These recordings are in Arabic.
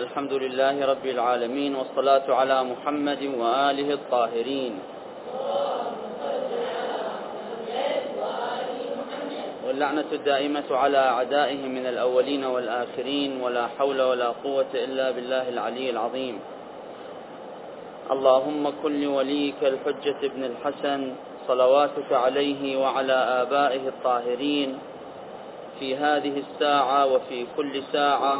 الحمد لله رب العالمين والصلاة على محمد وآله الطاهرين. واللعنة الدائمة على أعدائه من الأولين والآخرين ولا حول ولا قوة إلا بالله العلي العظيم. اللهم كن لوليك الحجة ابن الحسن صلواتك عليه وعلى آبائه الطاهرين في هذه الساعة وفي كل ساعة.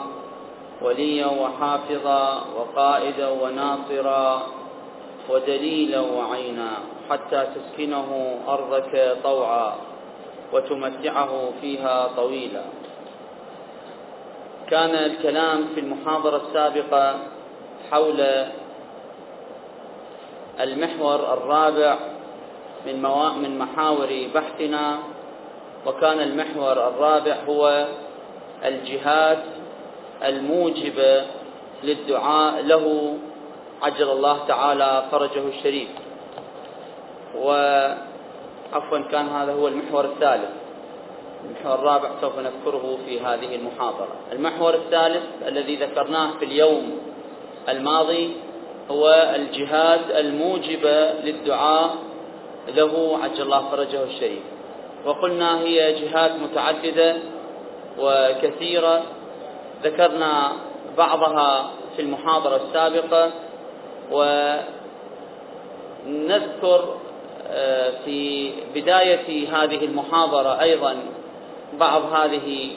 وليا وحافظا وقائدا وناصرا ودليلا وعينا حتى تسكنه أرضك طوعا وتمتعه فيها طويلا. كان الكلام في المحاضرة السابقة حول المحور الرابع من من محاور بحثنا وكان المحور الرابع هو الجهات الموجبة للدعاء له عجل الله تعالى فرجه الشريف. وعفوا كان هذا هو المحور الثالث. المحور الرابع سوف نذكره في هذه المحاضرة. المحور الثالث الذي ذكرناه في اليوم الماضي هو الجهاد الموجبة للدعاء له عجل الله فرجه الشريف. وقلنا هي جهات متعددة وكثيرة. ذكرنا بعضها في المحاضرة السابقة ونذكر آه، في بداية هذه المحاضرة أيضا بعض هذه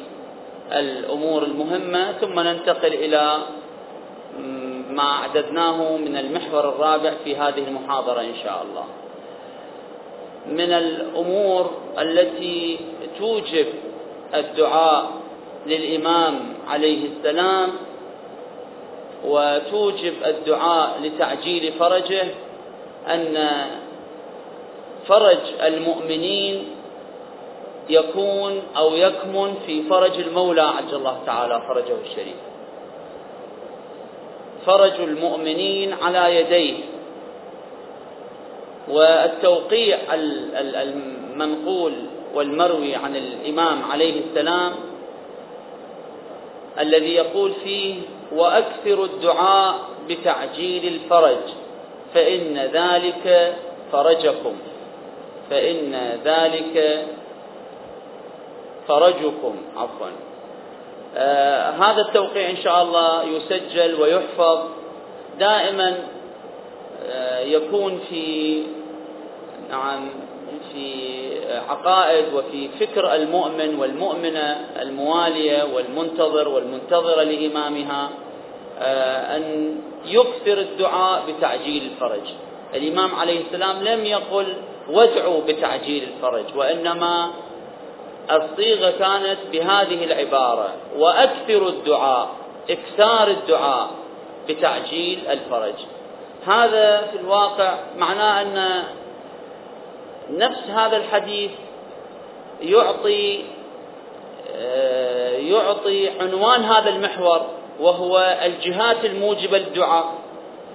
الأمور المهمة ثم ننتقل إلى ما أعددناه من المحور الرابع في هذه المحاضرة إن شاء الله. من الأمور التي توجب الدعاء للإمام عليه السلام وتوجب الدعاء لتعجيل فرجه أن فرج المؤمنين يكون أو يكمن في فرج المولى عجل الله تعالى فرجه الشريف. فرج المؤمنين على يديه. والتوقيع المنقول والمروي عن الإمام عليه السلام الذي يقول فيه وأكثر الدعاء بتعجيل الفرج فإن ذلك فرجكم فإن ذلك فرجكم. عفوا. آه هذا التوقيع إن شاء الله يسجل ويحفظ. دائما آه يكون في نعم في عقائد وفي فكر المؤمن والمؤمنة الموالية والمنتظر والمنتظرة لإمامها آه، أن يكثر الدعاء بتعجيل الفرج. الإمام عليه السلام لم يقل وادعوا بتعجيل الفرج وإنما الصيغة كانت بهذه العبارة وأكثر الدعاء إكثار الدعاء بتعجيل الفرج. هذا في الواقع معناه أن نفس هذا الحديث يعطي آه، يعطي عنوان هذا المحور وهو الجهات الموجبة للدعاء.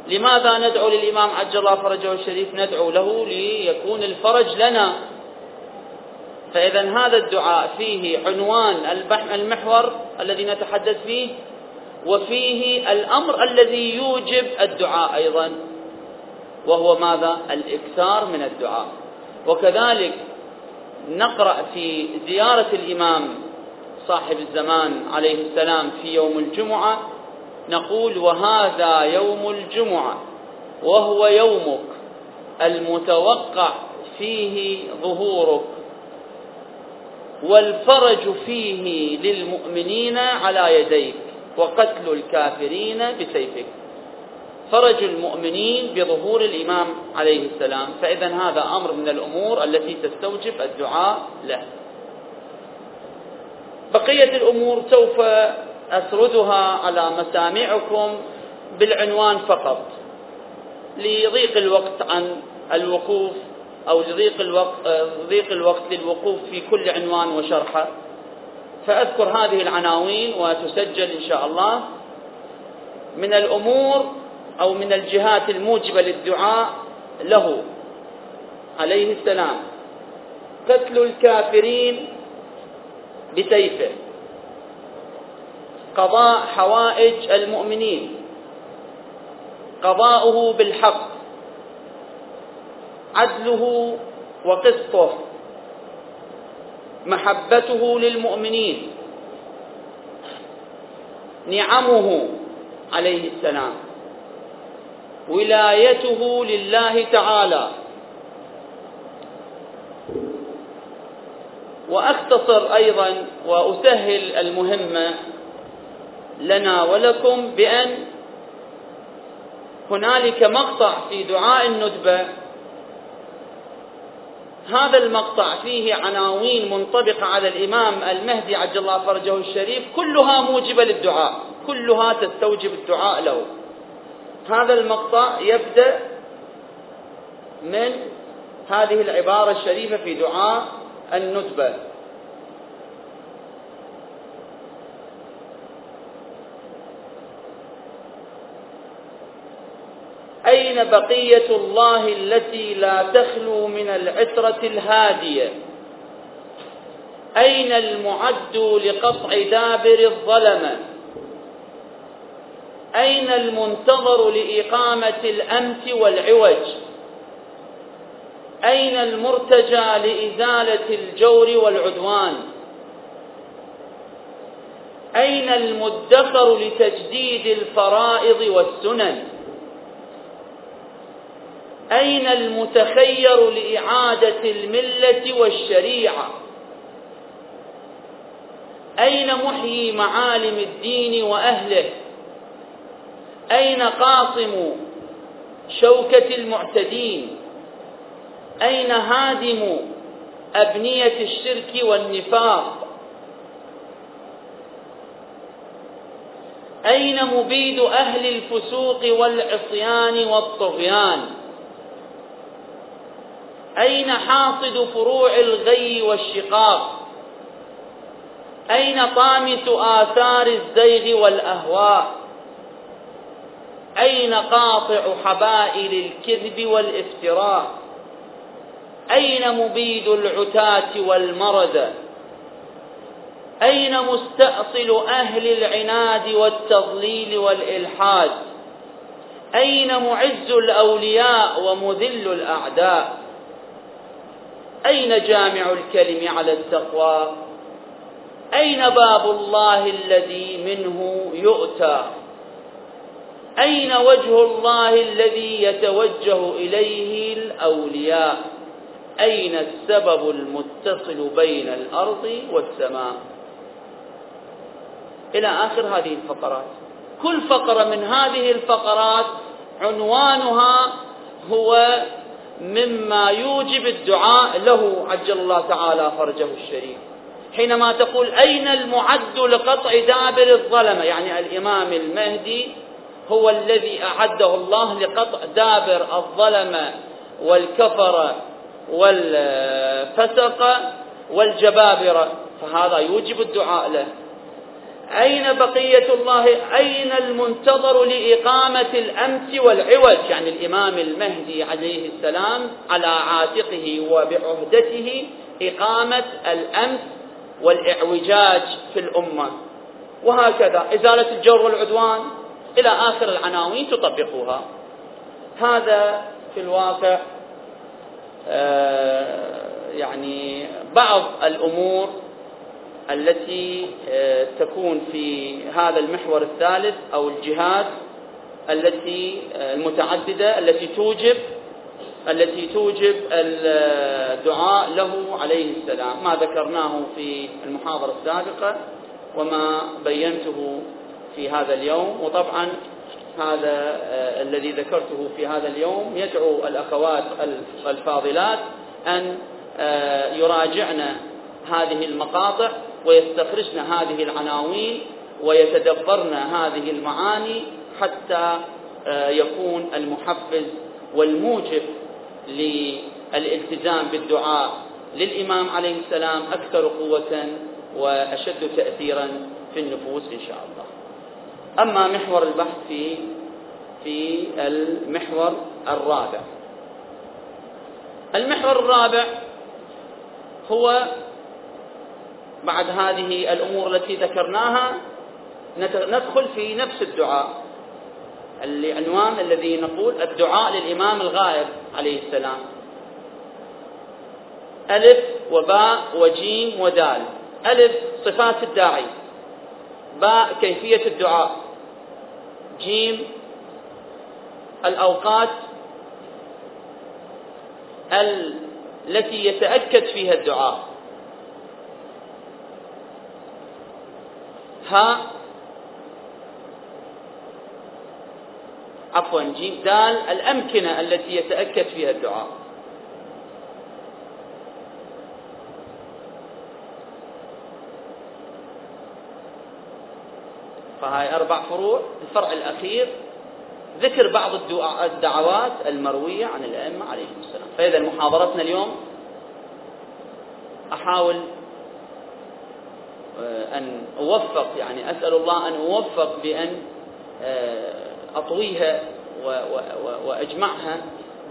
لماذا ندعو للإمام عجل الله فرجه الشريف؟ ندعو له ليكون الفرج لنا. فإذا هذا الدعاء فيه عنوان المحور الذي نتحدث فيه وفيه الأمر الذي يوجب الدعاء أيضا وهو ماذا؟ الإكثار من الدعاء. وكذلك نقرأ في زيارة الإمام صاحب الزمان عليه السلام في يوم الجمعة نقول وهذا يوم الجمعة وهو يومك المتوقع فيه ظهورك والفرج فيه للمؤمنين على يديك وقتل الكافرين بسيفك. فرج المؤمنين بظهور الإمام عليه السلام. فإذا هذا أمر من الأمور التي تستوجب الدعاء له. بقية الأمور سوف أسردها على مسامعكم بالعنوان فقط لضيق الوقت عن الوقوف أو لضيق الوقت, ضيق الوقت للوقوف في كل عنوان وشرحه فأذكر هذه العناوين وتسجل إن شاء الله. من الأمور أو من الجهات الموجبة للدعاء له. عليه السلام. قتل الكافرين بسيفه. قضاء حوائج المؤمنين. قضاؤه بالحق. عدله وقسطه. محبته للمؤمنين. نعمه عليه السلام. ولايته لله تعالى. وأختصر أيضا وأسهل المهمه لنا ولكم بأن هنالك مقطع في دعاء الندبة. هذا المقطع فيه عناوين منطبقة على الإمام المهدي عجل الله فرجه الشريف كلها موجبة للدعاء كلها تستوجب الدعاء له. هذا المقطع يبدأ من هذه العبارة الشريفة في دعاء الندبة. أين بقية الله التي لا تخلو من العترة الهادية؟ أين المعد لقطع دابر الظلمة؟ أين المنتظر لإقامة الأمت والعوج؟ أين المرتجى لإزالة الجور والعدوان؟ أين المدخر لتجديد الفرائض والسنن؟ أين المتخير لإعادة الملة والشريعة؟ أين محيي معالم الدين وأهله؟ أين قاصم شوكة المعتدين؟ أين هادم أبنية الشرك والنفاق؟ أين مبيد أهل الفسوق والعصيان والطغيان؟ أين حاصد فروع الغي والشقاق؟ أين طامس آثار الزيغ والأهواء؟ أين قاطع حبائل الكذب والافتراء؟ أين مبيد العتاة والمرد؟ أين مستأصل أهل العناد والتضليل والإلحاد؟ أين معز الأولياء ومذل الأعداء؟ أين جامع الكلم على التقوى؟ أين باب الله الذي منه يؤتى؟ أين وجه الله الذي يتوجه إليه الأولياء؟ أين السبب المتصل بين الأرض والسماء؟ إلى آخر هذه الفقرات. كل فقرة من هذه الفقرات عنوانها هو مما يوجب الدعاء له عجل الله تعالى فرجه الشريف. حينما تقول أين المعد لقطع دابر الظلمة؟ يعني الإمام المهدي هو الذي أعده الله لقطع دابر الظلمة والكفرة والفسق والجبابرة. فهذا يوجب الدعاء له. أين بقية الله؟ أين المنتظر لإقامة الأمس والعوج؟ يعني الإمام المهدي عليه السلام على عاتقه وبعهدته إقامة الأمس والإعوجاج في الأمة. وهكذا إزالة الجور والعدوان. إلى آخر العناوين تطبقوها. هذا في الواقع آه، يعني بعض الأمور التي آه، تكون في هذا المحور الثالث أو الجهات التي آه، المتعددة التي توجب التي توجب الدعاء له عليه السلام. ما ذكرناه في المحاضرة السابقة وما بينته في هذا اليوم وطبعا هذا آه، الذي ذكرته في هذا اليوم يدعو الأخوات الفاضلات أن يراجعن هذه المقاطع ويستخرجن هذه العناوين ويتدبرن هذه المعاني حتى آه، يكون المحفز والموجب للالتزام بالدعاء للإمام عليه السلام أكثر قوة وأشد تأثيرا في النفوس إن شاء الله. أما محور البحث في في المحور الرابع. المحور الرابع هو بعد هذه الأمور التي ذكرناها ندخل في نفس الدعاء العنوان الذي نقول الدعاء للإمام الغائب عليه السلام. ألف وباء وجيم ودال. ألف صفات الداعي. باء كيفية الدعاء. جيم الأوقات التي يتأكد فيها الدعاء. ها عفوا جيم دال الأمكنة التي يتأكد فيها الدعاء. فهاي أربع فروع. الفرع الأخير ذكر بعض الدعوات المروية عن الأئمة عليهم السلام. فإذا محاضرتنا اليوم أحاول آه، أن أوفق يعني أسأل الله أن أوفق بأن آه، أطويها وأجمعها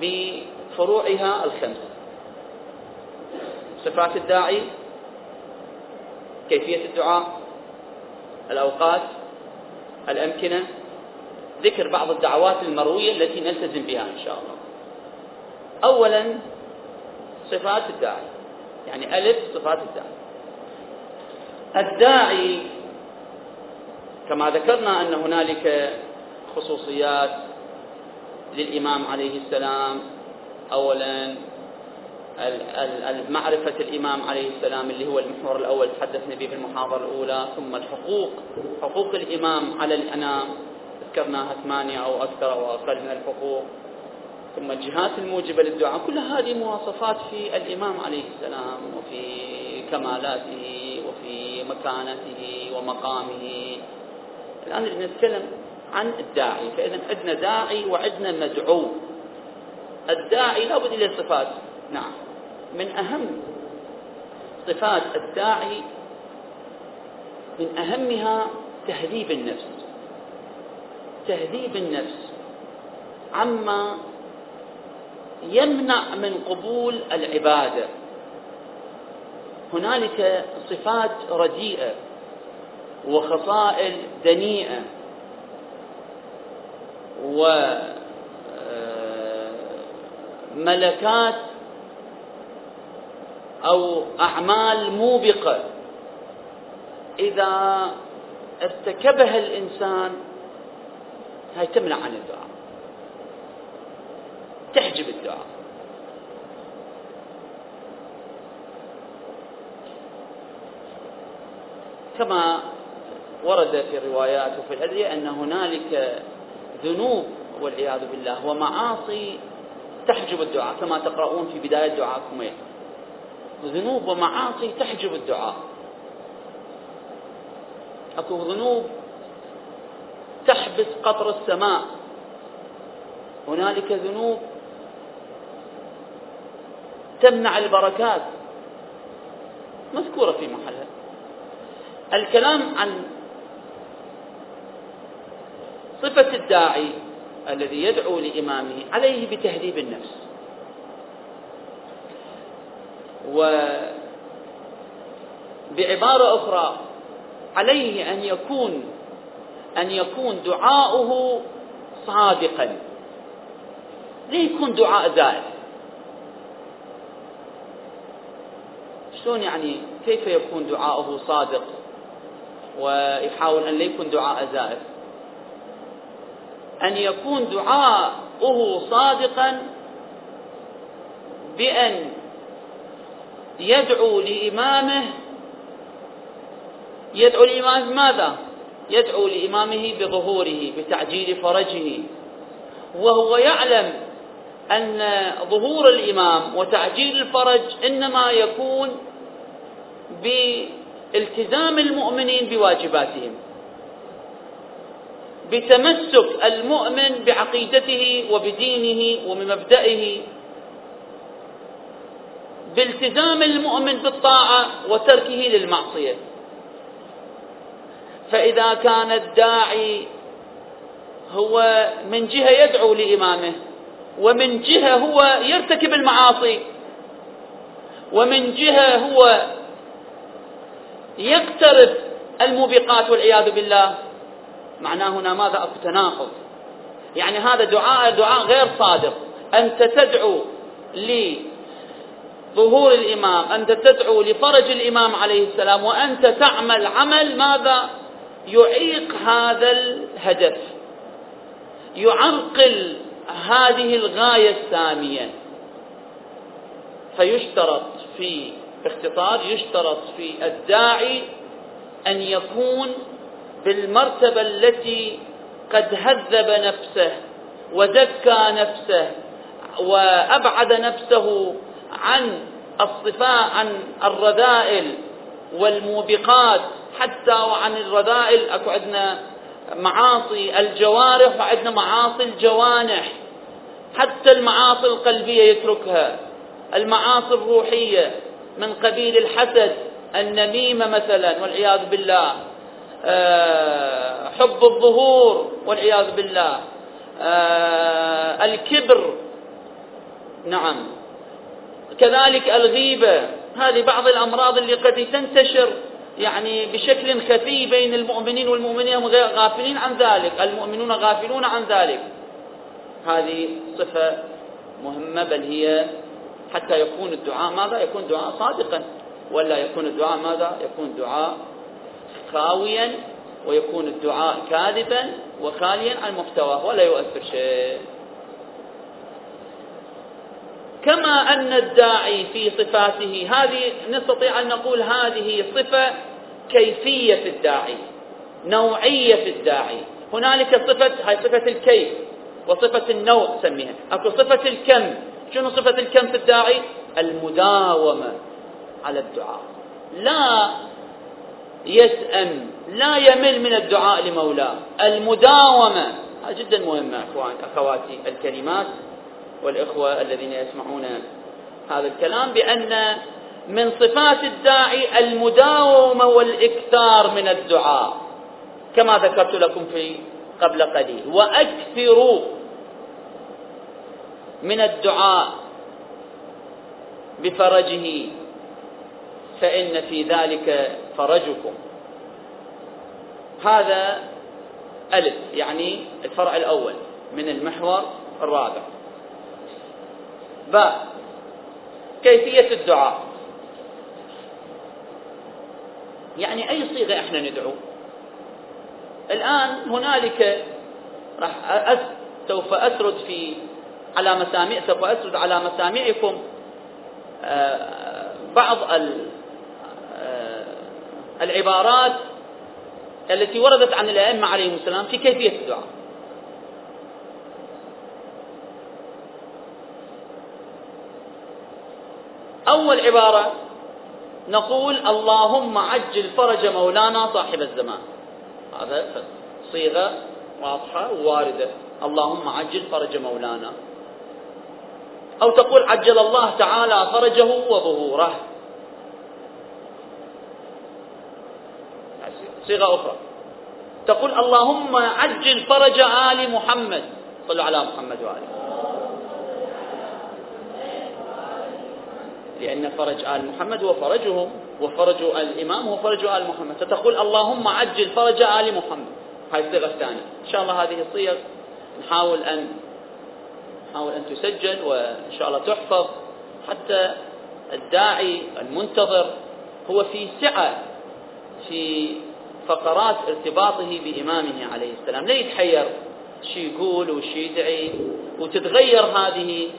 بفروعها الخمسة صفات الداعي كيفية الدعاء الأوقات الأمكنة ذكر بعض الدعوات المروية التي نلتزم بها إن شاء الله. أولا صفات الداعي يعني ألف صفات الداعي. الداعي كما ذكرنا أن هنالك خصوصيات للإمام عليه السلام. أولا معرفة الإمام عليه السلام اللي هو المحور الأول تحدثنا به في المحاضرة الأولى ثم الحقوق. حقوق الإمام على الأنام ذكرناها ثمانية أو أكثر أو أقل من الحقوق. ثم الجهات الموجبة للدعاء كل هذه مواصفات في الإمام عليه السلام وفي كمالاته وفي مكانته ومقامه. الآن نتكلم عن الداعي فإذا عندنا داعي وعندنا مدعو. الداعي لابد له صفات نعم. من أهم صفات الداعي من أهمها تهذيب النفس. تهذيب النفس عما يمنع من قبول العبادة. هنالك صفات رديئة وخصائل دنيئة وملكات أو أعمال موبقة. إذا ارتكبها الإنسان هاي تمنع عن الدعاء. تحجب الدعاء. كما ورد في الروايات وفي الأدعية أن هنالك ذنوب والعياذ بالله ومعاصي تحجب الدعاء كما تقرؤون في بداية دعاءكم. ذنوب ومعاصي تحجب الدعاء. أكو ذنوب تحبس قطر السماء. هنالك ذنوب تمنع البركات. مذكورة في محلها. الكلام عن صفة الداعي الذي يدعو لإمامه عليه بتهذيب النفس. وبعبارة أخرى عليه أن يكون أن يكون دعاؤه صادقا. لا يكون دعاء زائد؟ شلون يعني كيف يكون دعاؤه صادق ويحاول أن لا يكون دعاء زائد؟ أن يكون دعاؤه صادقا بأن يدعو لإمامه. يدعو لإمامه ماذا؟ يدعو لإمامه بظهوره بتعجيل فرجه. وهو يعلم أن ظهور الإمام وتعجيل الفرج إنما يكون بالتزام المؤمنين بواجباتهم بتمسك المؤمن بعقيدته وبدينه وبمبدئه. بالتزام المؤمن بالطاعة وتركه للمعصية. فإذا كان الداعي هو من جهة يدعو لإمامه ومن جهة هو يرتكب المعاصي ومن جهة هو يقترب الموبقات والعياذ بالله معناه هنا ماذا؟ أكو تناقض. يعني هذا دعاء دعاء غير صادق. أنت تدعو لظهور الإمام أنت تدعو لفرج الإمام عليه السلام وأنت تعمل عمل ماذا؟ يعيق هذا الهدف. يعرقل هذه الغاية السامية. فيشترط في باختصار يشترط في الداعي أن يكون بالمرتبة التي قد هذب نفسه وزكى نفسه وأبعد نفسه عن الصفاء عن الرذائل والموبقات. حتى وعن الرذائل أكو عندنا معاصي الجوارح وعندنا معاصي الجوانح. حتى المعاصي القلبية يتركها. المعاصي الروحية من قبيل الحسد النميمة مثلا والعياذ بالله. آه، حب الظهور والعياذ بالله. آه، الكبر. نعم. كذلك الغيبة. هذه بعض الأمراض اللي قد تنتشر يعني بشكل خفي بين المؤمنين والمؤمنين غافلين عن ذلك. المؤمنون غافلون عن ذلك. هذه صفة مهمة بل هي حتى يكون الدعاء ماذا؟ يكون دعاء صادقا. ولا يكون الدعاء ماذا؟ يكون دعاء خاويا ويكون الدعاء كاذبا وخاليا عن محتواه ولا يؤثر شيء. كما أن الداعي في صفاته هذه نستطيع أن نقول هذه صفة كيفية الداعي نوعية في الداعي. هنالك صفة هاي صفة الكيف وصفة النوع سميها أكو صفة الكم شنو صفة الكم في الداعي؟ المداومة على الدعاء. لا يسأم لا يمل من الدعاء لمولاه. المداومة جدا مهمة أخواتي الكلمات والإخوة الذين يسمعون هذا الكلام بأن من صفات الداعي المداومة والإكثار من الدعاء كما ذكرت لكم في قبل قليل وأكثروا من الدعاء بفرجه فإن في ذلك فرجكم. هذا ألف يعني الفرع الأول من المحور الرابع. باء كيفية الدعاء؟ يعني أي صيغة إحنا ندعو؟ الآن هنالك راح سوف أسرد في على مسامع سوف أسرد على مسامعكم آه، بعض آه، العبارات التي وردت عن الأئمة عليهم السلام في كيفية الدعاء. أول عبارة نقول اللهم عجل فرج مولانا صاحب الزمان. هذا صيغة واضحة وواردة. اللهم عجل فرج مولانا. أو تقول عجل الله تعالى فرجه وظهوره. صيغة أخرى. تقول اللهم عجل فرج آل محمد. صلوا على محمد وآله. لأن فرج آل محمد هو فرجهم وفرج الإمام هو فرج آل محمد. فتقول اللهم عجل فرج آل محمد. هاي الصيغة الثانية. إن شاء الله هذه الصيغ نحاول أن نحاول أن تسجل وإن شاء الله تحفظ. حتى الداعي المنتظر هو في سعة في فقرات ارتباطه بإمامه عليه السلام. لا يتحير شو يقول وش يدعي وتتغير هذه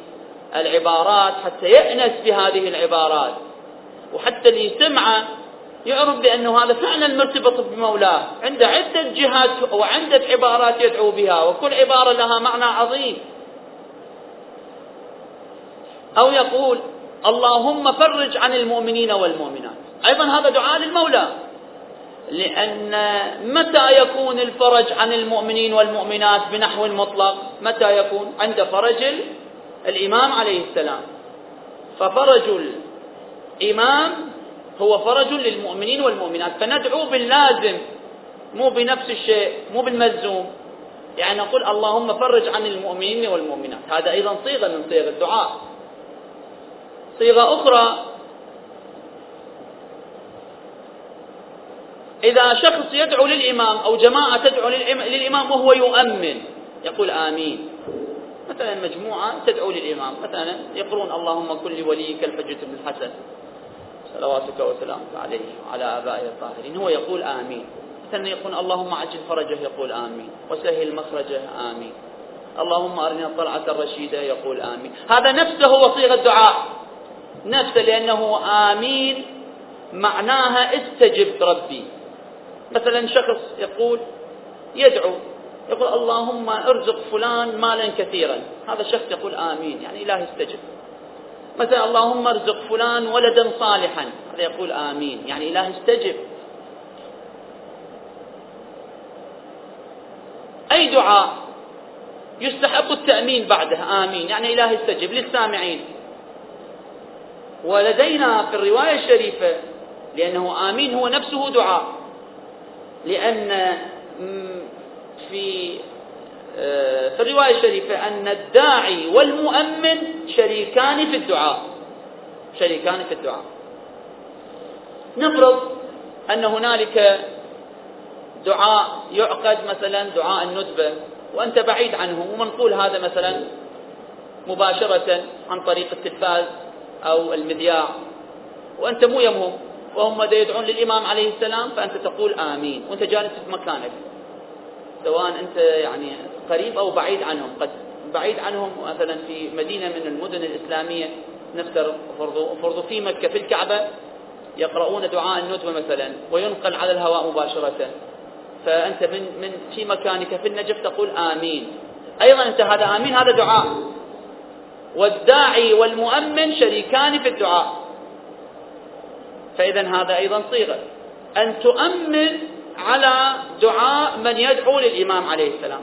العبارات حتى يأنس بهذه العبارات. وحتى اللي يسمعه يعرف بأنه هذا فعلا مرتبط بمولاه. عنده عدة جهات وعدة عبارات يدعو بها وكل عبارة لها معنى عظيم. أو يقول اللهم فرج عن المؤمنين والمؤمنات. أيضا هذا دعاء للمولى. لأن متى يكون الفرج عن المؤمنين والمؤمنات بنحو مطلق؟ متى يكون؟ عند فرج الإمام عليه السلام. ففرج الإمام هو فرج للمؤمنين والمؤمنات. فندعو باللازم مو بنفس الشيء مو بالملزوم. يعني نقول اللهم فرج عن المؤمنين والمؤمنات. هذا أيضا صيغة من صيغ الدعاء. صيغة أخرى إذا شخص يدعو للإمام أو جماعة تدعو للإمام وهو يؤمن يقول آمين. مثلا مجموعة تدعو للإمام مثلا يقولون اللهم كن لوليك الحجة بن الحسن. صلواتك وسلامك عليه وعلى آبائه الطاهرين. هو يقول آمين. مثلا يقول اللهم عجل فرجه يقول آمين. وسهل مخرجه آمين. اللهم أرنا الطلعة الرشيدة يقول آمين. هذا نفسه هو صيغة دعاء نفسه لأنه آمين معناها استجب ربي. مثلا شخص يقول يدعو يقول اللهم ارزق فلان مالا كثيرا. هذا الشخص يقول آمين يعني إله استجب مثلا اللهم ارزق فلان ولدا صالحا هذا يقول آمين يعني إله استجب أي دعاء يستحب التأمين بعده آمين يعني إله استجب للسامعين. ولدينا في الرواية الشريفة لأنه آمين هو نفسه دعاء لأن في آه، في الرواية الشريفة أن الداعي والمؤمن شريكان في الدعاء. شريكان في الدعاء. نفرض أن هنالك دعاء يعقد مثلا دعاء الندبة وأنت بعيد عنه ومنقول هذا مثلا مباشرة عن طريق التلفاز أو المذياع وأنت مو يمهم وهم يدعون للإمام عليه السلام؟ فأنت تقول آمين وأنت جالس في مكانك. سواء أنت يعني قريب أو بعيد عنهم. قد بعيد عنهم مثلا في مدينة من المدن الإسلامية نفترض فرضوا في مكة في الكعبة يقرؤون دعاء الندبة مثلا وينقل على الهواء مباشرة. فأنت من من في مكانك في النجف تقول آمين. أيضا أنت هذا آمين هذا دعاء. والداعي والمؤمن شريكان في الدعاء. فإذا هذا أيضا صيغة. أن تؤمن على دعاء من يدعو للإمام عليه السلام.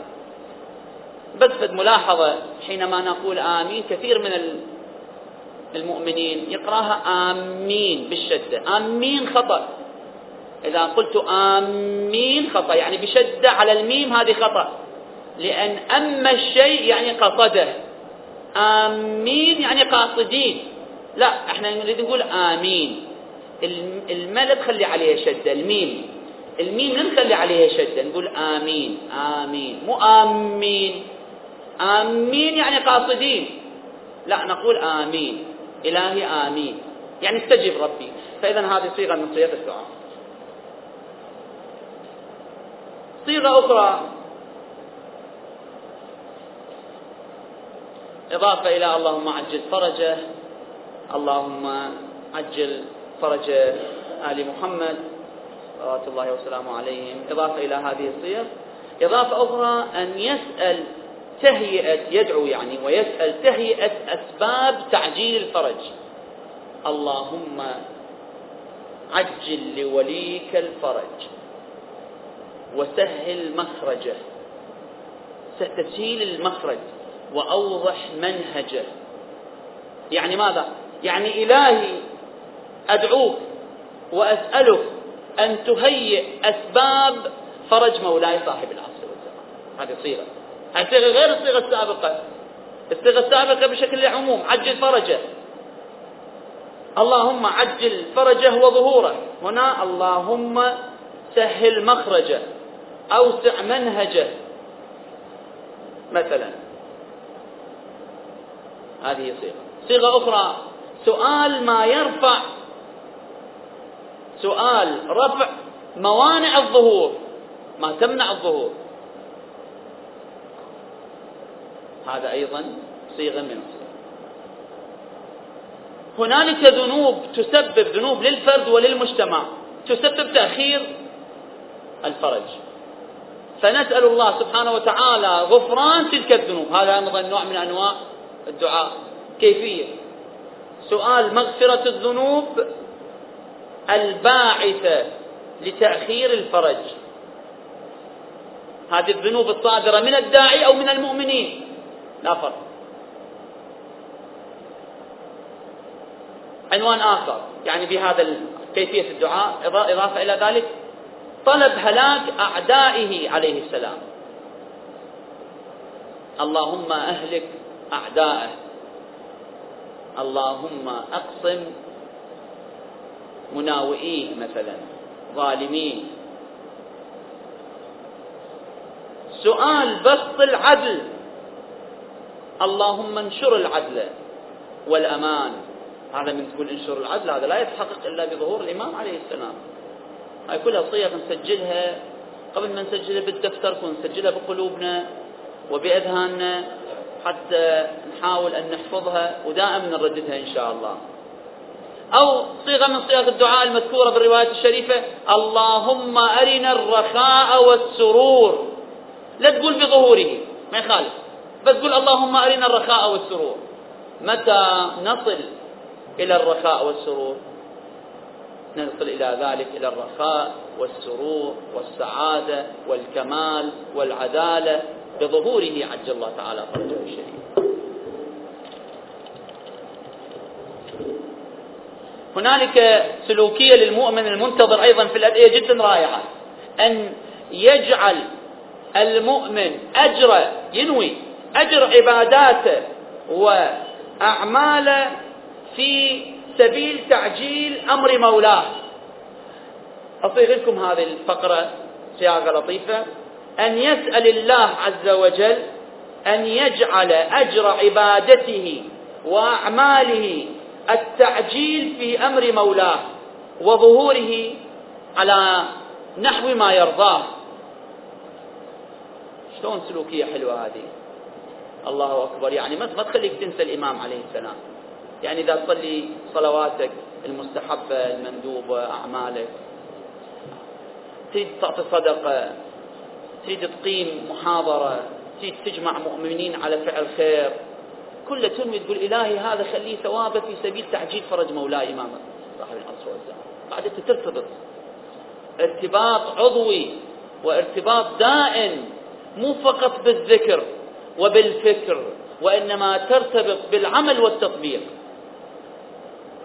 بس ملاحظة حينما نقول آمين كثير من المؤمنين يقرأها آمين بالشدة. آمين خطأ. إذا قلت آمين خطأ يعني بشدة على الميم هذه خطأ. لأن أما الشيء يعني قصده. آمين يعني قاصدين. لا إحنا نريد نقول آمين. الملد تخلي عليها شدة الميم. الميم نخلي عليها شدة نقول آمين آمين. مو آمين. آمين يعني قاصدين. لا نقول آمين. إلهي آمين. يعني استجب ربي. فإذا هذه صيغة من صيغ الدعاء. صيغة أخرى. إضافة إلى اللهم عجل فرجه. اللهم عجل فرج آل محمد. صلوات الله وسلامه عليهم. إضافة إلى هذه الصيغ إضافة أخرى أن يسأل تهيئة يدعو يعني ويسأل تهيئة أسباب تعجيل الفرج. اللهم عجل لوليك الفرج وسهل مخرجه. تسهيل المخرج وأوضح منهجه. يعني ماذا؟ يعني إلهي أدعوك وأسألك أن تهيئ أسباب فرج مولاي صاحب العصر والزمان هذه صيغة. هذه صيغة غير الصيغة السابقة. الصيغة السابقة بشكل عموم عجل فرجه. اللهم عجل فرجه وظهوره. هنا اللهم سهل مخرجه أوسع منهجه. مثلا. هذه صيغة. صيغة أخرى. سؤال ما يرفع سؤال رفع موانع الظهور. ما تمنع الظهور. هذا أيضا صيغة من الصيغ هنالك ذنوب تسبب ذنوب للفرد وللمجتمع تسبب تأخير الفرج. فنسأل الله سبحانه وتعالى غفران تلك الذنوب. هذا أيضا نوع من أنواع الدعاء. كيفية؟ سؤال مغفرة الذنوب الباعثة لتأخير الفرج. هذه الذنوب الصادرة من الداعي أو من المؤمنين. لا فرق. عنوان آخر. يعني بهذا كيفية الدعاء. إضافة إلى ذلك. طلب هلاك أعدائه عليه السلام. اللهم أهلك أعداءه. اللهم أقسم مناوئيه مثلا ظالميه سؤال بسط العدل. اللهم انشر العدل والأمان. هذا من تقول انشر العدل هذا لا يتحقق إلا بظهور الإمام عليه السلام. هاي كلها صيغ نسجلها. قبل ما نسجلها بالدفتر نسجلها بقلوبنا وبأذهاننا حتى نحاول أن نحفظها ودائما نرددها إن شاء الله. أو صيغة من صيغ الدعاء المذكورة بالرواية الشريفة اللهم أرنا الرخاء والسرور. لا تقول بظهوره ما يخالف بس قول اللهم أرنا الرخاء والسرور. متى نصل إلى الرخاء والسرور؟ نصل إلى ذلك إلى الرخاء والسرور والسعادة والكمال والعدالة بظهوره عجل الله تعالى فرجه الشريف. هنالك سلوكية للمؤمن المنتظر أيضا في الأدعية جدا رائعة. أن يجعل المؤمن أجر ينوي أجر عباداته وأعماله في سبيل تعجيل أمر مولاه. أصيغ لكم هذه الفقرة صياغة لطيفة. أن يسأل الله عز وجل أن يجعل أجر عبادته وأعماله التعجيل في أمر مولاه وظهوره على نحو ما يرضاه. شلون سلوكية حلوة هذه؟ الله أكبر. يعني ما تخليك تنسى الإمام عليه السلام. يعني إذا تصلي صلواتك المستحبة المندوبة أعمالك تريد تعطي صدقة تريد تقيم محاضرة تريد تجمع مؤمنين على فعل خير كله تنوي تقول إلهي هذا خليه ثوابه في سبيل تعجيل فرج مولاي إمام صاحب العصر والزمان. بعد ترتبط. ارتباط عضوي وارتباط دائم مو فقط بالذكر وبالفكر وإنما ترتبط بالعمل والتطبيق.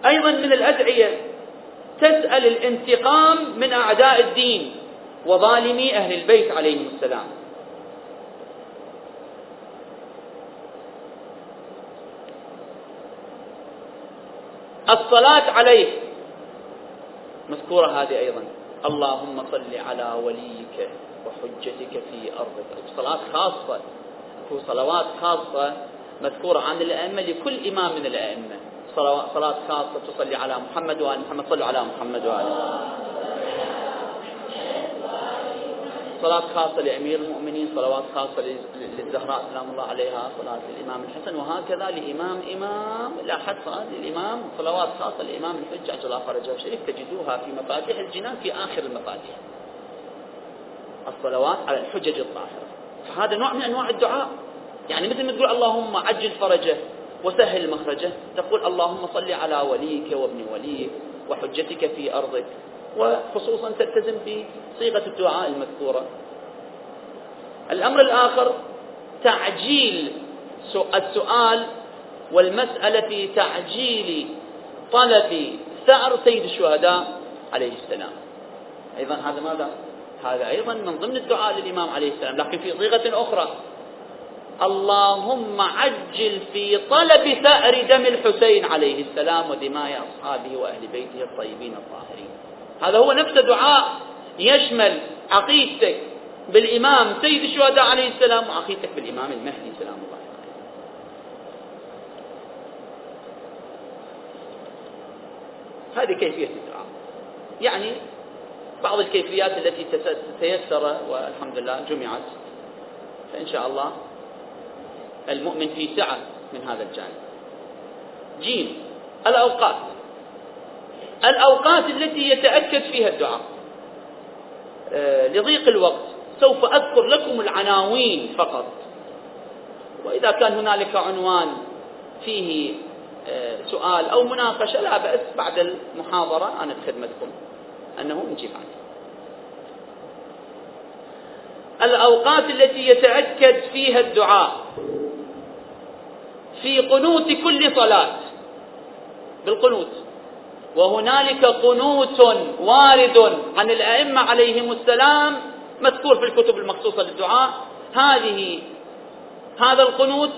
أيضا من الأدعية تسأل الانتقام من أعداء الدين وظالمي أهل البيت عليهم السلام. الصلاة عليه. مذكورة هذه أيضا. اللهم صل على وليك وحجتك في أرضك صلاة خاصة. صلوات خاصة مذكورة عن الأئمة لكل إمام من الأئمة. صلاة خاصة تصلي على محمد وآل محمد. صلوا على محمد وآل صلاة خاصة لأمير المؤمنين صلوات خاصة للزهراء سلام الله عليها صلاة الإمام الحسن وهكذا لإمام إمام لا حد صلاة للإمام صلوات خاصة لإمام الحجة عجل الله فرجه الشريف تجدوها في مفاتيح الجنان في آخر المفاتيح. الصلوات على الحجج الطاهرة. فهذا نوع من أنواع الدعاء. يعني مثل ما تقول اللهم عجل فرجه وسهل مخرجه تقول اللهم صل على وليك وابن وليك وحجتك في أرضك. وخصوصا تلتزم بصيغة الدعاء المذكورة. الأمر الآخر تعجيل السؤال والمسألة في تعجيل طلب ثأر سيد الشهداء عليه السلام. أيضا هذا ماذا؟ هذا أيضا من ضمن الدعاء للإمام عليه السلام. لكن في صيغة أخرى اللهم عجل في طلب ثأر دم الحسين عليه السلام ودماء أصحابه وأهل بيته الطيبين الطاهرين. هذا هو نفس دعاء يشمل عقيدتك بالإمام سيد الشهداء عليه السلام وعقيدتك بالإمام المهدي سلام الله هذه كيفية الدعاء. يعني بعض الكيفيات التي تيسر والحمد لله جمعت. فإن شاء الله المؤمن في سعة من هذا الجانب. جيم. الأوقات. الأوقات التي يتأكد فيها الدعاء. آه، لضيق الوقت سوف أذكر لكم العناوين فقط. وإذا كان هنالك عنوان فيه آه، سؤال أو مناقشة لا بأس بعد المحاضرة أنا بخدمتكم. أنه نجيب عنه الأوقات التي يتأكد فيها الدعاء في قنوت كل صلاة. بالقنوت. وهنالك قنوت وارد عن الأئمة عليهم السلام مذكور في الكتب المخصوصة للدعاء. هذه هذا القنوت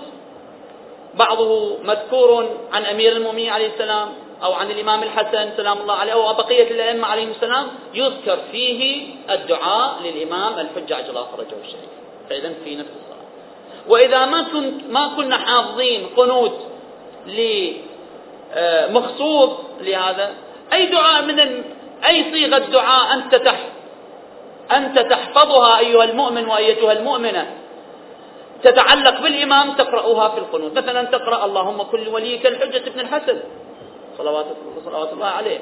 بعضه مذكور عن أمير المؤمنين عليه السلام أو عن الإمام الحسن سلام الله عليه أو بقية الأئمة عليهم السلام. يذكر فيه الدعاء للإمام الحجة عجل الله فرجه الشريف. فإذا في نفس الصلاة. وإذا ما ما كنا حافظين قنوت لمخصوص لهذا. أي دعاء من أي صيغة دعاء أنت تح أنت تحفظها أيها المؤمن وأيتها المؤمنة. تتعلق بالإمام تقرأها في القنوت. مثلا تقرأ اللهم كل وليك الحجة ابن الحسن. صلوات, صلوات الله عليه.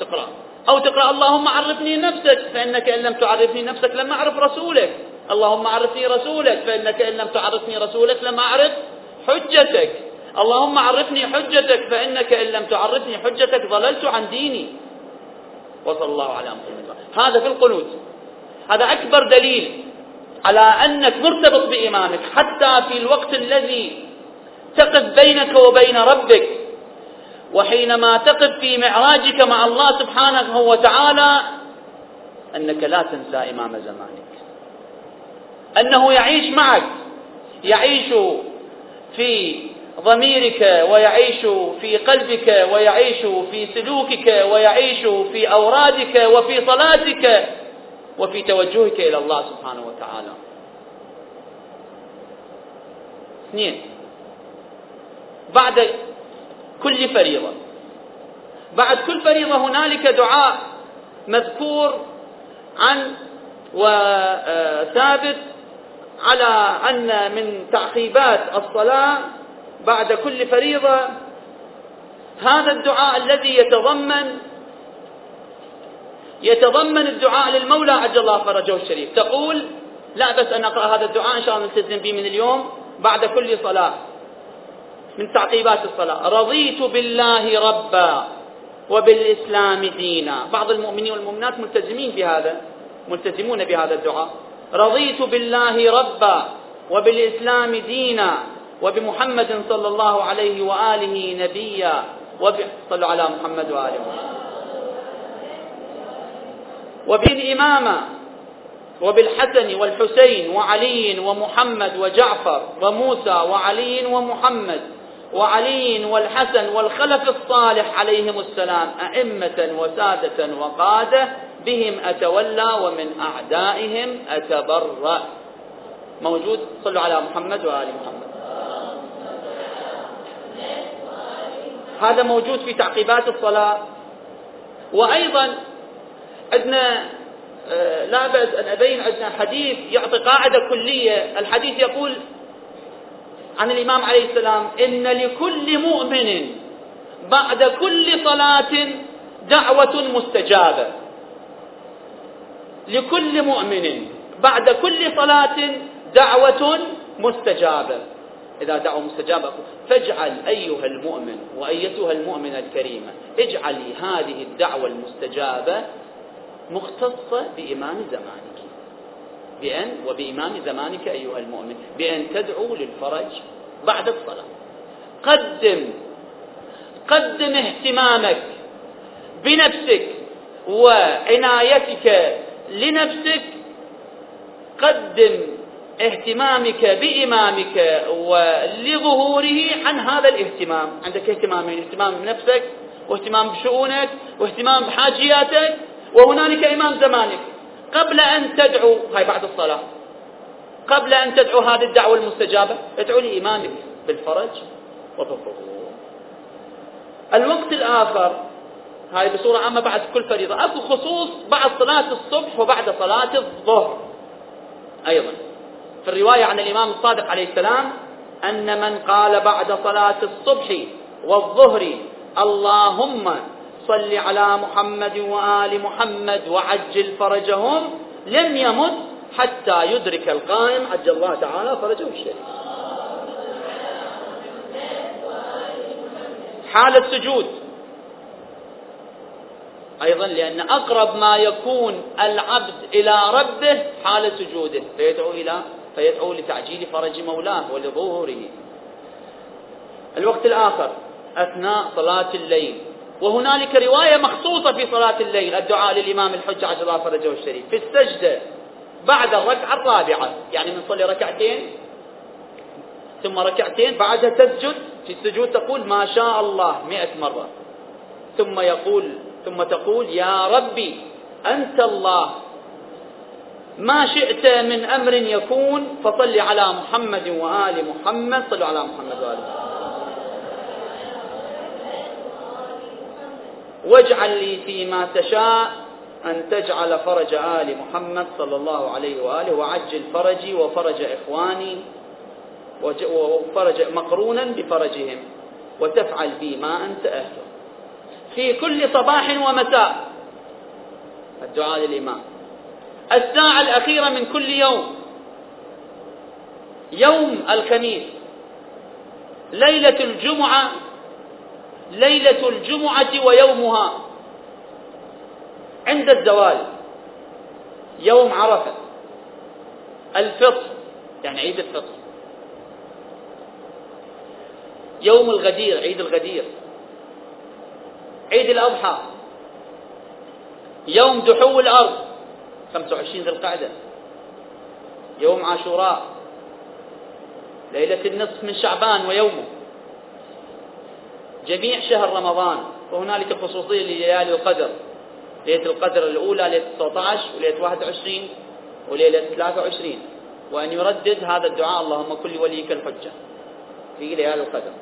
تقرأ. أو تقرأ اللهم عرفني نفسك فإنك إن لم تعرفني نفسك لم أعرف رسولك. اللهم عرفني رسولك فإنك إن لم تعرفني رسولك لم أعرف حجتك. اللهم عرفني حجتك فإنك إن لم تعرفني حجتك ضللت عن ديني. وصلى الله على محمد. هذا في القنوت. هذا أكبر دليل على أنك مرتبط بإمامك حتى في الوقت الذي تقف بينك وبين ربك وحينما تقف في معراجك مع الله سبحانه وتعالى أنك لا تنسى إمام زمانك. أنه يعيش معك يعيش في ضميرك ويعيش في قلبك ويعيش في سلوكك ويعيش في أورادك وفي صلاتك وفي توجهك إلى الله سبحانه وتعالى. اثنين. بعد كل فريضة. بعد كل فريضة هنالك دعاء مذكور عن وثابت على أن من تعقيبات الصلاة بعد كل فريضة هذا الدعاء الذي يتضمن يتضمن الدعاء للمولى عجل الله فرجه الشريف. تقول لا بس أن أقرأ هذا الدعاء إن شاء الله نلتزم به من اليوم بعد كل صلاة من تعقيبات الصلاة. رضيت بالله ربا وبالإسلام دينا. بعض المؤمنين والمؤمنات ملتزمين بهذا ملتزمون بهذا الدعاء. رضيت بالله ربا وبالإسلام دينا. وبمحمد صلى الله عليه وآله نبيا وب... صلوا على محمد وآله. محمد وبالحسن والحسين وعلي ومحمد وجعفر وموسى وعلي ومحمد وعلي والحسن والخلف الصالح عليهم السلام أئمة وسادة وقادة بهم أتولى ومن أعدائهم أتبرأ. موجود؟ صلوا على محمد وآل محمد. هذا موجود في تعقيبات الصلاة. وأيضا عندنا آه، لا بأس أن أبين عندنا حديث يعطي قاعدة كلية. الحديث يقول عن الإمام عليه السلام إن لكل مؤمن بعد كل صلاة دعوة مستجابة. لكل مؤمن بعد كل صلاة دعوة مستجابة. إذا دعوا مستجابة فاجعل أيها المؤمن وأيتها المؤمنة الكريمة اجعلي هذه الدعوة المستجابة مختصة بإمام زمانك. بأن وبإمام زمانك أيها المؤمن. بأن تدعو للفرج بعد الصلاة. قدم قدم اهتمامك بنفسك وعنايتك لنفسك. قدم اهتمامك بإمامك ولظهوره عن هذا الاهتمام. عندك اهتمامين اهتمام بنفسك واهتمام بشؤونك واهتمام بحاجياتك وهنالك إمام زمانك. قبل أن تدعو هاي بعد الصلاة. قبل أن تدعو هذه الدعوة المستجابة ادعو لإمامك بالفرج وبالظهور الوقت الآخر هاي بصورة عامة بعد كل فريضة. أكو خصوص بعد صلاة الصبح وبعد صلاة الظهر. أيضا. في الرواية عن الإمام الصادق عليه السلام أن من قال بعد صلاة الصبح والظهر اللهم صل على محمد وآل محمد وعجل فرجهم لم يمت حتى يدرك القائم عجل الله تعالى فرجه الشريف حال السجود. أيضا لأن أقرب ما يكون العبد إلى ربه حال سجوده فيدعو إلى فيدعو لتعجيل فرج مولاه ولظهوره. الوقت الآخر أثناء صلاة الليل. وهنالك رواية مخصوصة في صلاة الليل الدعاء للإمام الحجة عجل الله فرجه الشريف. في السجدة بعد الركعة الرابعة يعني من صلي ركعتين ثم ركعتين بعدها تسجد. في السجود تقول ما شاء الله مئة مرة. ثم يقول ثم تقول يا ربي أنت الله. ما شئت من أمر يكون فصل على محمد وآل محمد صلوا على محمد وآل محمد. واجعل لي فيما تشاء أن تجعل فرج آل محمد صلى الله عليه وآله وعجل فرجي وفرج إخواني وفرج مقرونا بفرجهم وتفعل بي ما أنت أهله. في كل صباح ومساء الدعاء للإمام. الساعة الأخيرة من كل يوم. يوم الخميس ليلة الجمعة ليلة الجمعة ويومها. عند الزوال. يوم عرفة. الفطر يعني عيد الفطر. يوم الغدير عيد الغدير. عيد الأضحى. يوم دحو الأرض. 25 ذي القعدة. يوم عاشوراء. ليلة النصف من شعبان ويومه. جميع شهر رمضان. وهنالك خصوصية لليالي القدر. ليلة القدر الأولى ليلة 19 وليلة 21 وليلة 23 وأن يردد هذا الدعاء اللهم كل وليك الحجة. في ليالي القدر.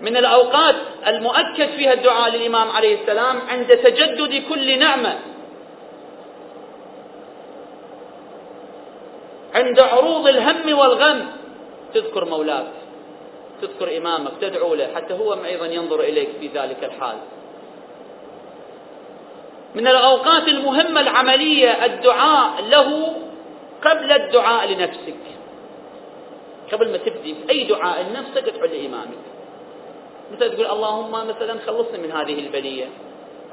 من الأوقات المؤكد فيها الدعاء للإمام عليه السلام عند تجدد كل نعمة. عند عروض الهم والغم. تذكر مولاك تذكر إمامك تدعو له حتى هو أيضا ينظر إليك في ذلك الحال. من الأوقات المهمة العملية الدعاء له قبل الدعاء لنفسك. قبل ما تبدي أي دعاء لنفسك ادعو لإمامك. مثل تقول اللهم مثلا خلصني من هذه البلية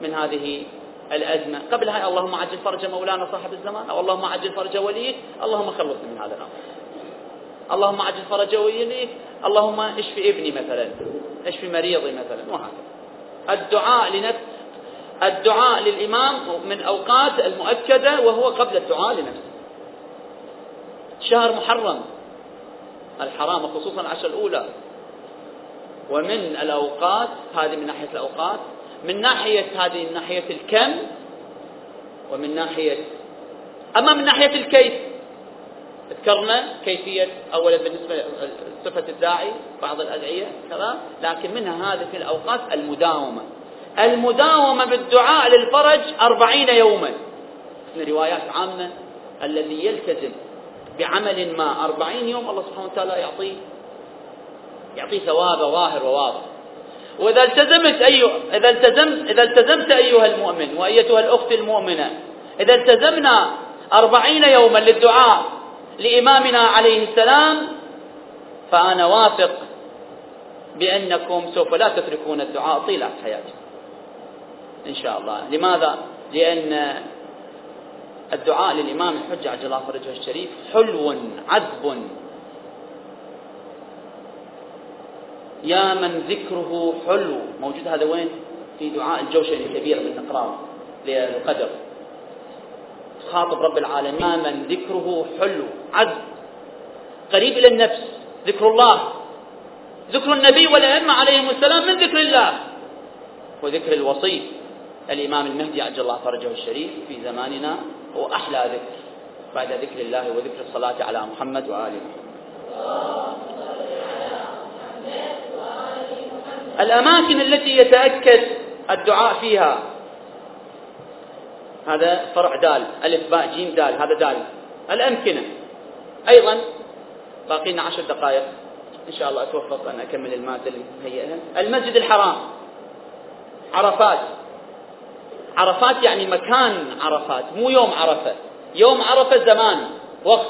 من هذه الأزمة. قبل هاي اللهم عجل فرج مولانا صاحب الزمان أو اللهم عجل فرج وليك اللهم خلصني من هذا الأمر. اللهم عجل فرج وليك اللهم اشفي ابني مثلا اشفي مريضي مثلا وهكذا. الدعاء لنفس الدعاء للإمام من أوقات المؤكدة وهو قبل الدعاء لنفسه. شهر محرم الحرام خصوصا العشر الأولى. ومن الأوقات هذه من ناحية الأوقات من ناحية هذه من ناحية الكم ومن ناحية أما من ناحية الكيف ذكرنا كيفية أولا بالنسبة لصفة الداعي بعض الأدعية كذا لكن منها هذه في الأوقات المداومة. المداومة بالدعاء للفرج أربعين يوما. من روايات عامة الذي يلتزم بعمل ما أربعين يوم الله سبحانه وتعالى يعطيه يعطيه ثوابه ظاهر وواضح. وإذا التزمت أيها إذا التزمت إذا التزمت أيها المؤمن وأيتها الأخت المؤمنة إذا التزمنا أربعين يوما للدعاء لإمامنا عليه السلام فأنا واثق بأنكم سوف لا تتركون الدعاء طيلة حياتكم إن شاء الله. لماذا؟ لأن الدعاء للإمام الحجة عجل الله فرجه الشريف حلو عذب. يا من ذكره حلو. موجود هذا وين؟ في دعاء الجوشني الكبير من نقراه للقدر. خاطب رب العالمين. يا من ذكره حلو. عذب قريب إلى النفس. ذكر الله. ذكر النبي والأئمة عليهم السلام من ذكر الله. وذكر الوصي الإمام المهدي عجل الله فرجه الشريف في زماننا هو أحلى ذكر. بعد ذكر الله وذكر الصلاة على محمد وآله محمد. الأماكن التي يتأكد الدعاء فيها. هذا فرع دال ألف باء جيم دال هذا دال. الأمكنة. أيضا باقي لنا عشر دقائق. إن شاء الله أتوفق أن أكمل المادة اللي مهيئها. المسجد الحرام. عرفات. عرفات يعني مكان عرفات مو يوم عرفة. يوم عرفة زمان وقت.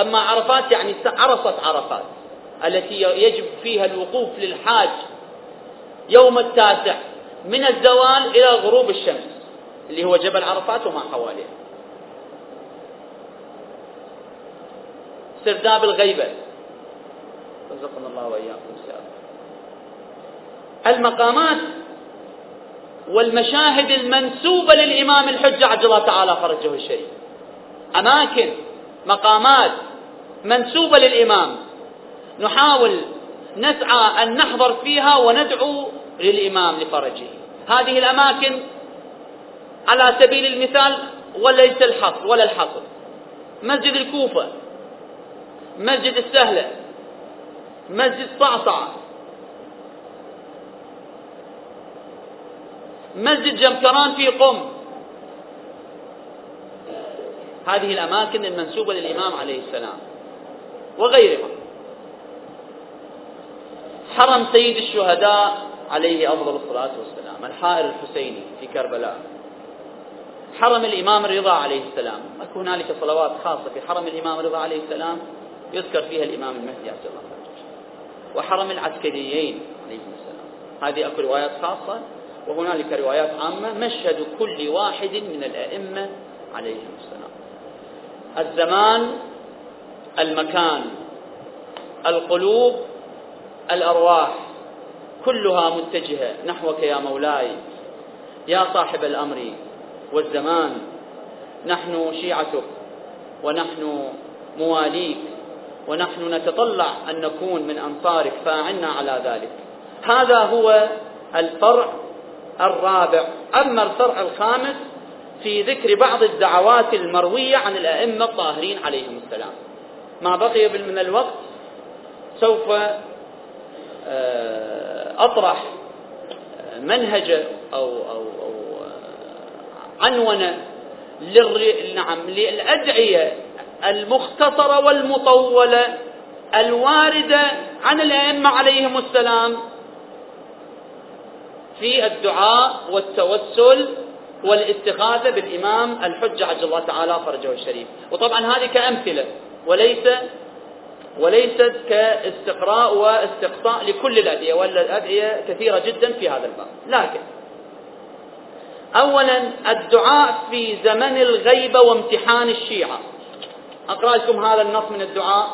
أما عرفات يعني عرفت عرفات التي يجب فيها الوقوف للحاج يوم التاسع من الزوال إلى غروب الشمس اللي هو جبل عرفات وما حواليه. سرداب الغيبة. رزقنا الله وإياكم المقامات والمشاهد المنسوبة للإمام الحجة عجل الله تعالى فرجه الشريف. أماكن مقامات منسوبة للإمام. نحاول نسعى أن نحضر فيها وندعو للإمام لفرجه. هذه الأماكن على سبيل المثال وليس الحصر ولا الحصر. مسجد الكوفة مسجد السهلة مسجد صعصعة مسجد جمكران في قم. هذه الأماكن المنسوبة للإمام عليه السلام وغيرها. حرم سيد الشهداء عليه أفضل الصلاة والسلام الحائر الحسيني في كربلاء. حرم الإمام الرضا عليه السلام أكو هنالك صلوات خاصة في حرم الإمام الرضا عليه السلام يذكر فيها الإمام المهدي عبد الله وحرم العسكريين عليهم السلام هذه أكو روايات خاصة وهنالك روايات عامة مشهد كل واحد من الأئمة عليهم السلام. الزمان المكان القلوب الأرواح كلها متجهة نحوك يا مولاي يا صاحب الأمر والزمان. نحن شيعتك ونحن مواليك ونحن نتطلع أن نكون من أنصارك فأعنا على ذلك. هذا هو الفرع الرابع. أما الفرع الخامس في ذكر بعض الدعوات المروية عن الأئمة الطاهرين عليهم السلام. ما بقي من الوقت سوف أطرح منهج أو أو أو آه، عنونة نعم للأدعية المختصرة والمطولة الواردة عن الأئمة عليهم السلام في الدعاء والتوسل والاستغاثة بالإمام الحجة عجل الله تعالى فرجه الشريف. وطبعا هذه كأمثلة وليس وليست كاستقراء واستقصاء لكل الأدعية والأدعية كثيرة جدا في هذا الباب. لكن أولا الدعاء في زمن الغيبة وامتحان الشيعة. أقرأ لكم هذا النص من الدعاء.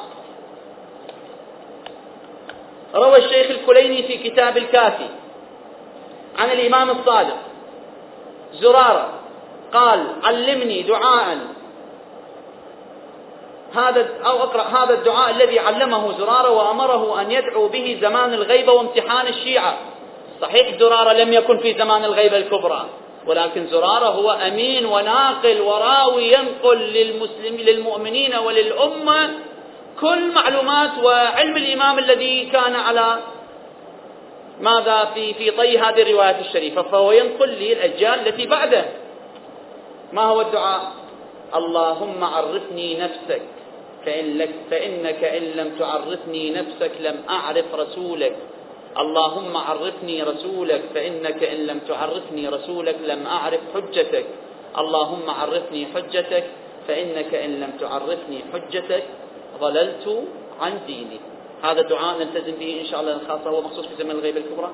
روى الشيخ الكليني في كتاب الكافي عن الإمام الصادق زرارة قال علمني دعاء هذا أو أقرأ هذا الدعاء الذي علمه زرارة وأمره أن يدعو به زمان الغيبة وامتحان الشيعة. صحيح زرارة لم يكن في زمان الغيبة الكبرى ولكن زرارة هو أمين وناقل وراوي ينقل للمسلم للمؤمنين وللأمة كل معلومات وعلم الإمام الذي كان على ماذا في في طي هذه الروايات الشريفة. فهو ينقل للأجيال التي بعده. ما هو الدعاء؟ اللهم عرفني نفسك. فإن لك فإنك إن لم تعرفني نفسك لم أعرف رسولك. اللهم عرفني رسولك. فإنك إن لم تعرفني رسولك لم أعرف حجتك. اللهم عرفني حجتك. فإنك إن لم تعرفني حجتك ضللت عن ديني. هذا الدعاء نلتزم به إن شاء الله خاصة هو مخصوص في زمن الغيبة الكبرى.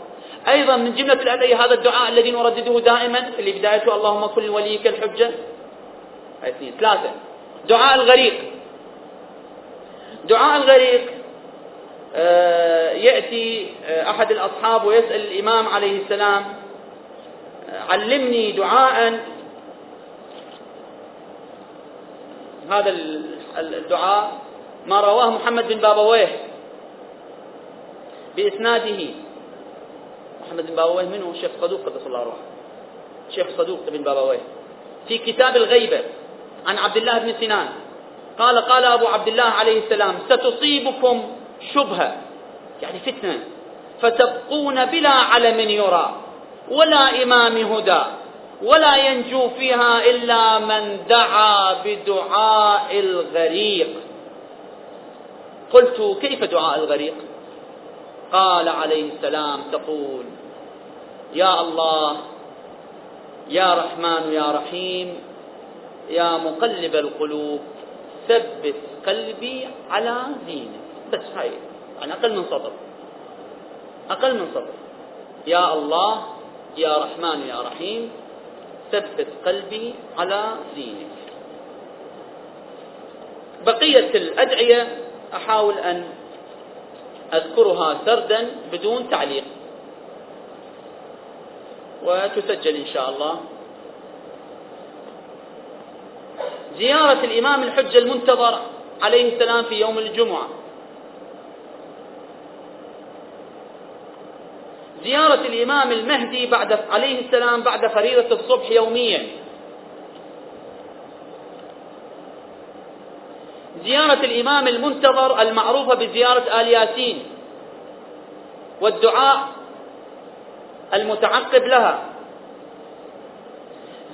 أيضا من جملة الأدعية هذا الدعاء الذي نردده دائما اللي بدايته اللهم كن وليك الحجة. اثنين. ثلاثة. دعاء الغريق. دعاء الغريق آه، يأتي آه، أحد الأصحاب ويسأل الإمام عليه السلام آه، علمني دعاء. هذا الدعاء ما رواه محمد بن بابويه بإسناده. محمد بن بابويه منه شيخ صدوق قدس الله روحه شيخ صدوق بن بابويه. في كتاب الغيبة. عن عبد الله بن سنان. قال قال أبو عبد الله عليه السلام ستصيبكم شبهة. يعني فتنة. فتبقون بلا علم يرى ولا إمام هدى ولا ينجو فيها إلا من دعا بدعاء الغريق. قلت كيف دعاء الغريق؟ قال عليه السلام تقول يا الله يا رحمن يا رحيم يا مقلب القلوب ثبت قلبي على دينك. بس هاي يعني أقل من سطر أقل من سطر يا الله يا رحمن يا رحيم ثبت قلبي على دينك. بقية الأدعية أحاول أن أذكرها سردا بدون تعليق. وتسجل إن شاء الله. زيارة الإمام الحجة المنتظر عليه السلام في يوم الجمعة. زيارة الإمام المهدي بعد عليه السلام بعد فريضة الصبح يوميا. زيارة الإمام المنتظر المعروفة بزيارة آل ياسين والدعاء المتعقب لها.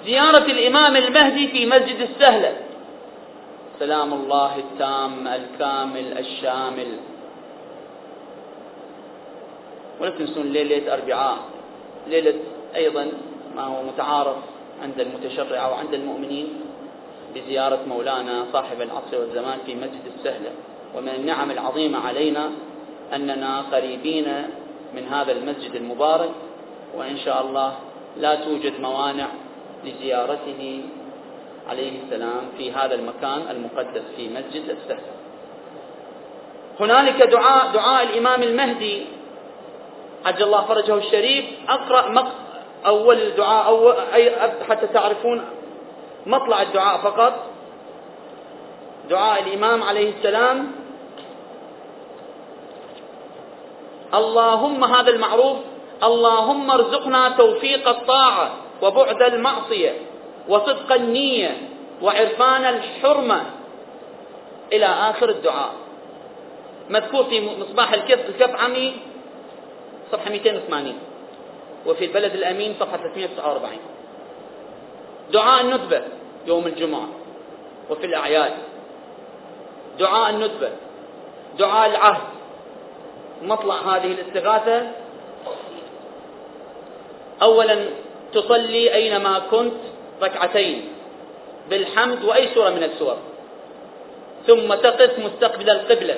زيارة الإمام المهدي في مسجد السهلة. سلام الله التام الكامل الشامل. ولا تنسون ليلة أربعاء. ليلة أيضا ما هو متعارف عند المتشرع وعند المؤمنين بزيارة مولانا صاحب العصر والزمان في مسجد السهلة. ومن النعم العظيمة علينا أننا قريبين من هذا المسجد المبارك. وإن شاء الله لا توجد موانع لزيارته عليه السلام في هذا المكان المقدس في مسجد السهل. هنالك دعاء دعاء الإمام المهدي عجل الله فرجه الشريف. أقرأ الدعاء أول أي حتى تعرفون مطلع الدعاء فقط. دعاء الإمام عليه السلام. اللهم هذا المعروف اللهم ارزقنا توفيق الطاعة. وبعد المعصية وصدق النية وعرفان الحرمة إلى آخر الدعاء. مذكور في مصباح الكف الكف عمي صفحة 280 وفي البلد الأمين صفحة 349 دعاء الندبة يوم الجمعة وفي الأعياد. دعاء الندبة دعاء العهد. مطلع هذه الاستغاثة. أولا تصلي أينما كنت ركعتين بالحمد وأي سورة من السور. ثم تقف مستقبل القبلة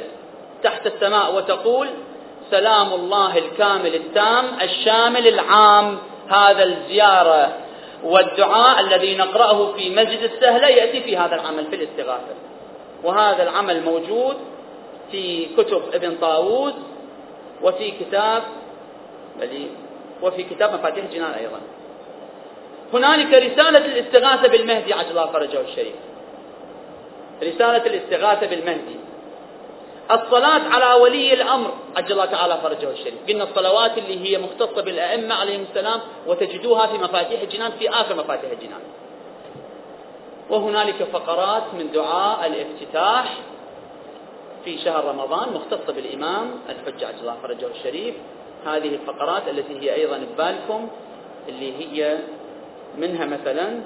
تحت السماء وتقول سلام الله الكامل التام الشامل العام هذا الزيارة والدعاء الذي نقرأه في مسجد السهلة يأتي في هذا العمل في الاستغاثة. وهذا العمل موجود في كتب ابن طاووس وفي كتاب وفي كتاب مفاتيح الجنان أيضا. هنالك رسالة الاستغاثة بالمهدي عجل الله فرجه الشريف. رسالة الاستغاثة بالمهدي. الصلاة على ولي الأمر عجل الله تعالى فرجه الشريف. قلنا الصلوات اللي هي مختصة بالأئمة عليهم السلام وتجدوها في مفاتيح الجنان في آخر مفاتيح الجنان. وهنالك فقرات من دعاء الافتتاح في شهر رمضان مختصة بالإمام الحجة عجل الله فرجه الشريف. هذه الفقرات التي هي أيضا ببالكم اللي هي منها مثلا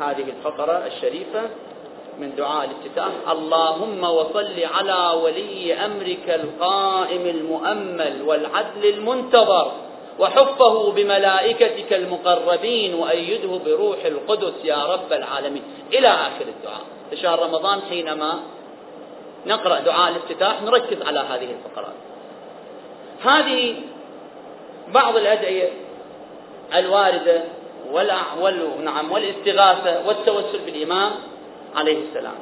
هذه الفقرة الشريفة من دعاء الافتتاح اللهم وصل على ولي أمرك القائم المؤمل والعدل المنتظر وحفه بملائكتك المقربين وأيده بروح القدس يا رب العالمين. إلى آخر الدعاء. في شهر رمضان حينما نقرأ دعاء الافتتاح نركز على هذه الفقرات. هذه بعض الأدعية الواردة نعم والاستغاثة والتوسل بالإمام عليه السلام.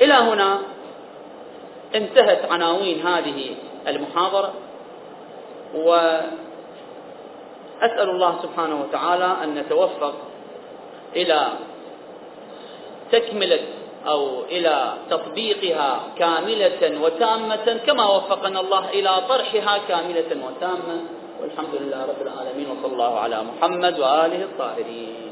إلى هنا انتهت عناوين هذه المحاضرة وأسأل الله سبحانه وتعالى أن نتوفق إلى تكملة أو إلى تطبيقها كاملة وتامة كما وفقنا الله إلى طرحها كاملة وتامة. والحمد لله رب العالمين وصلى الله على محمد وآله الطاهرين.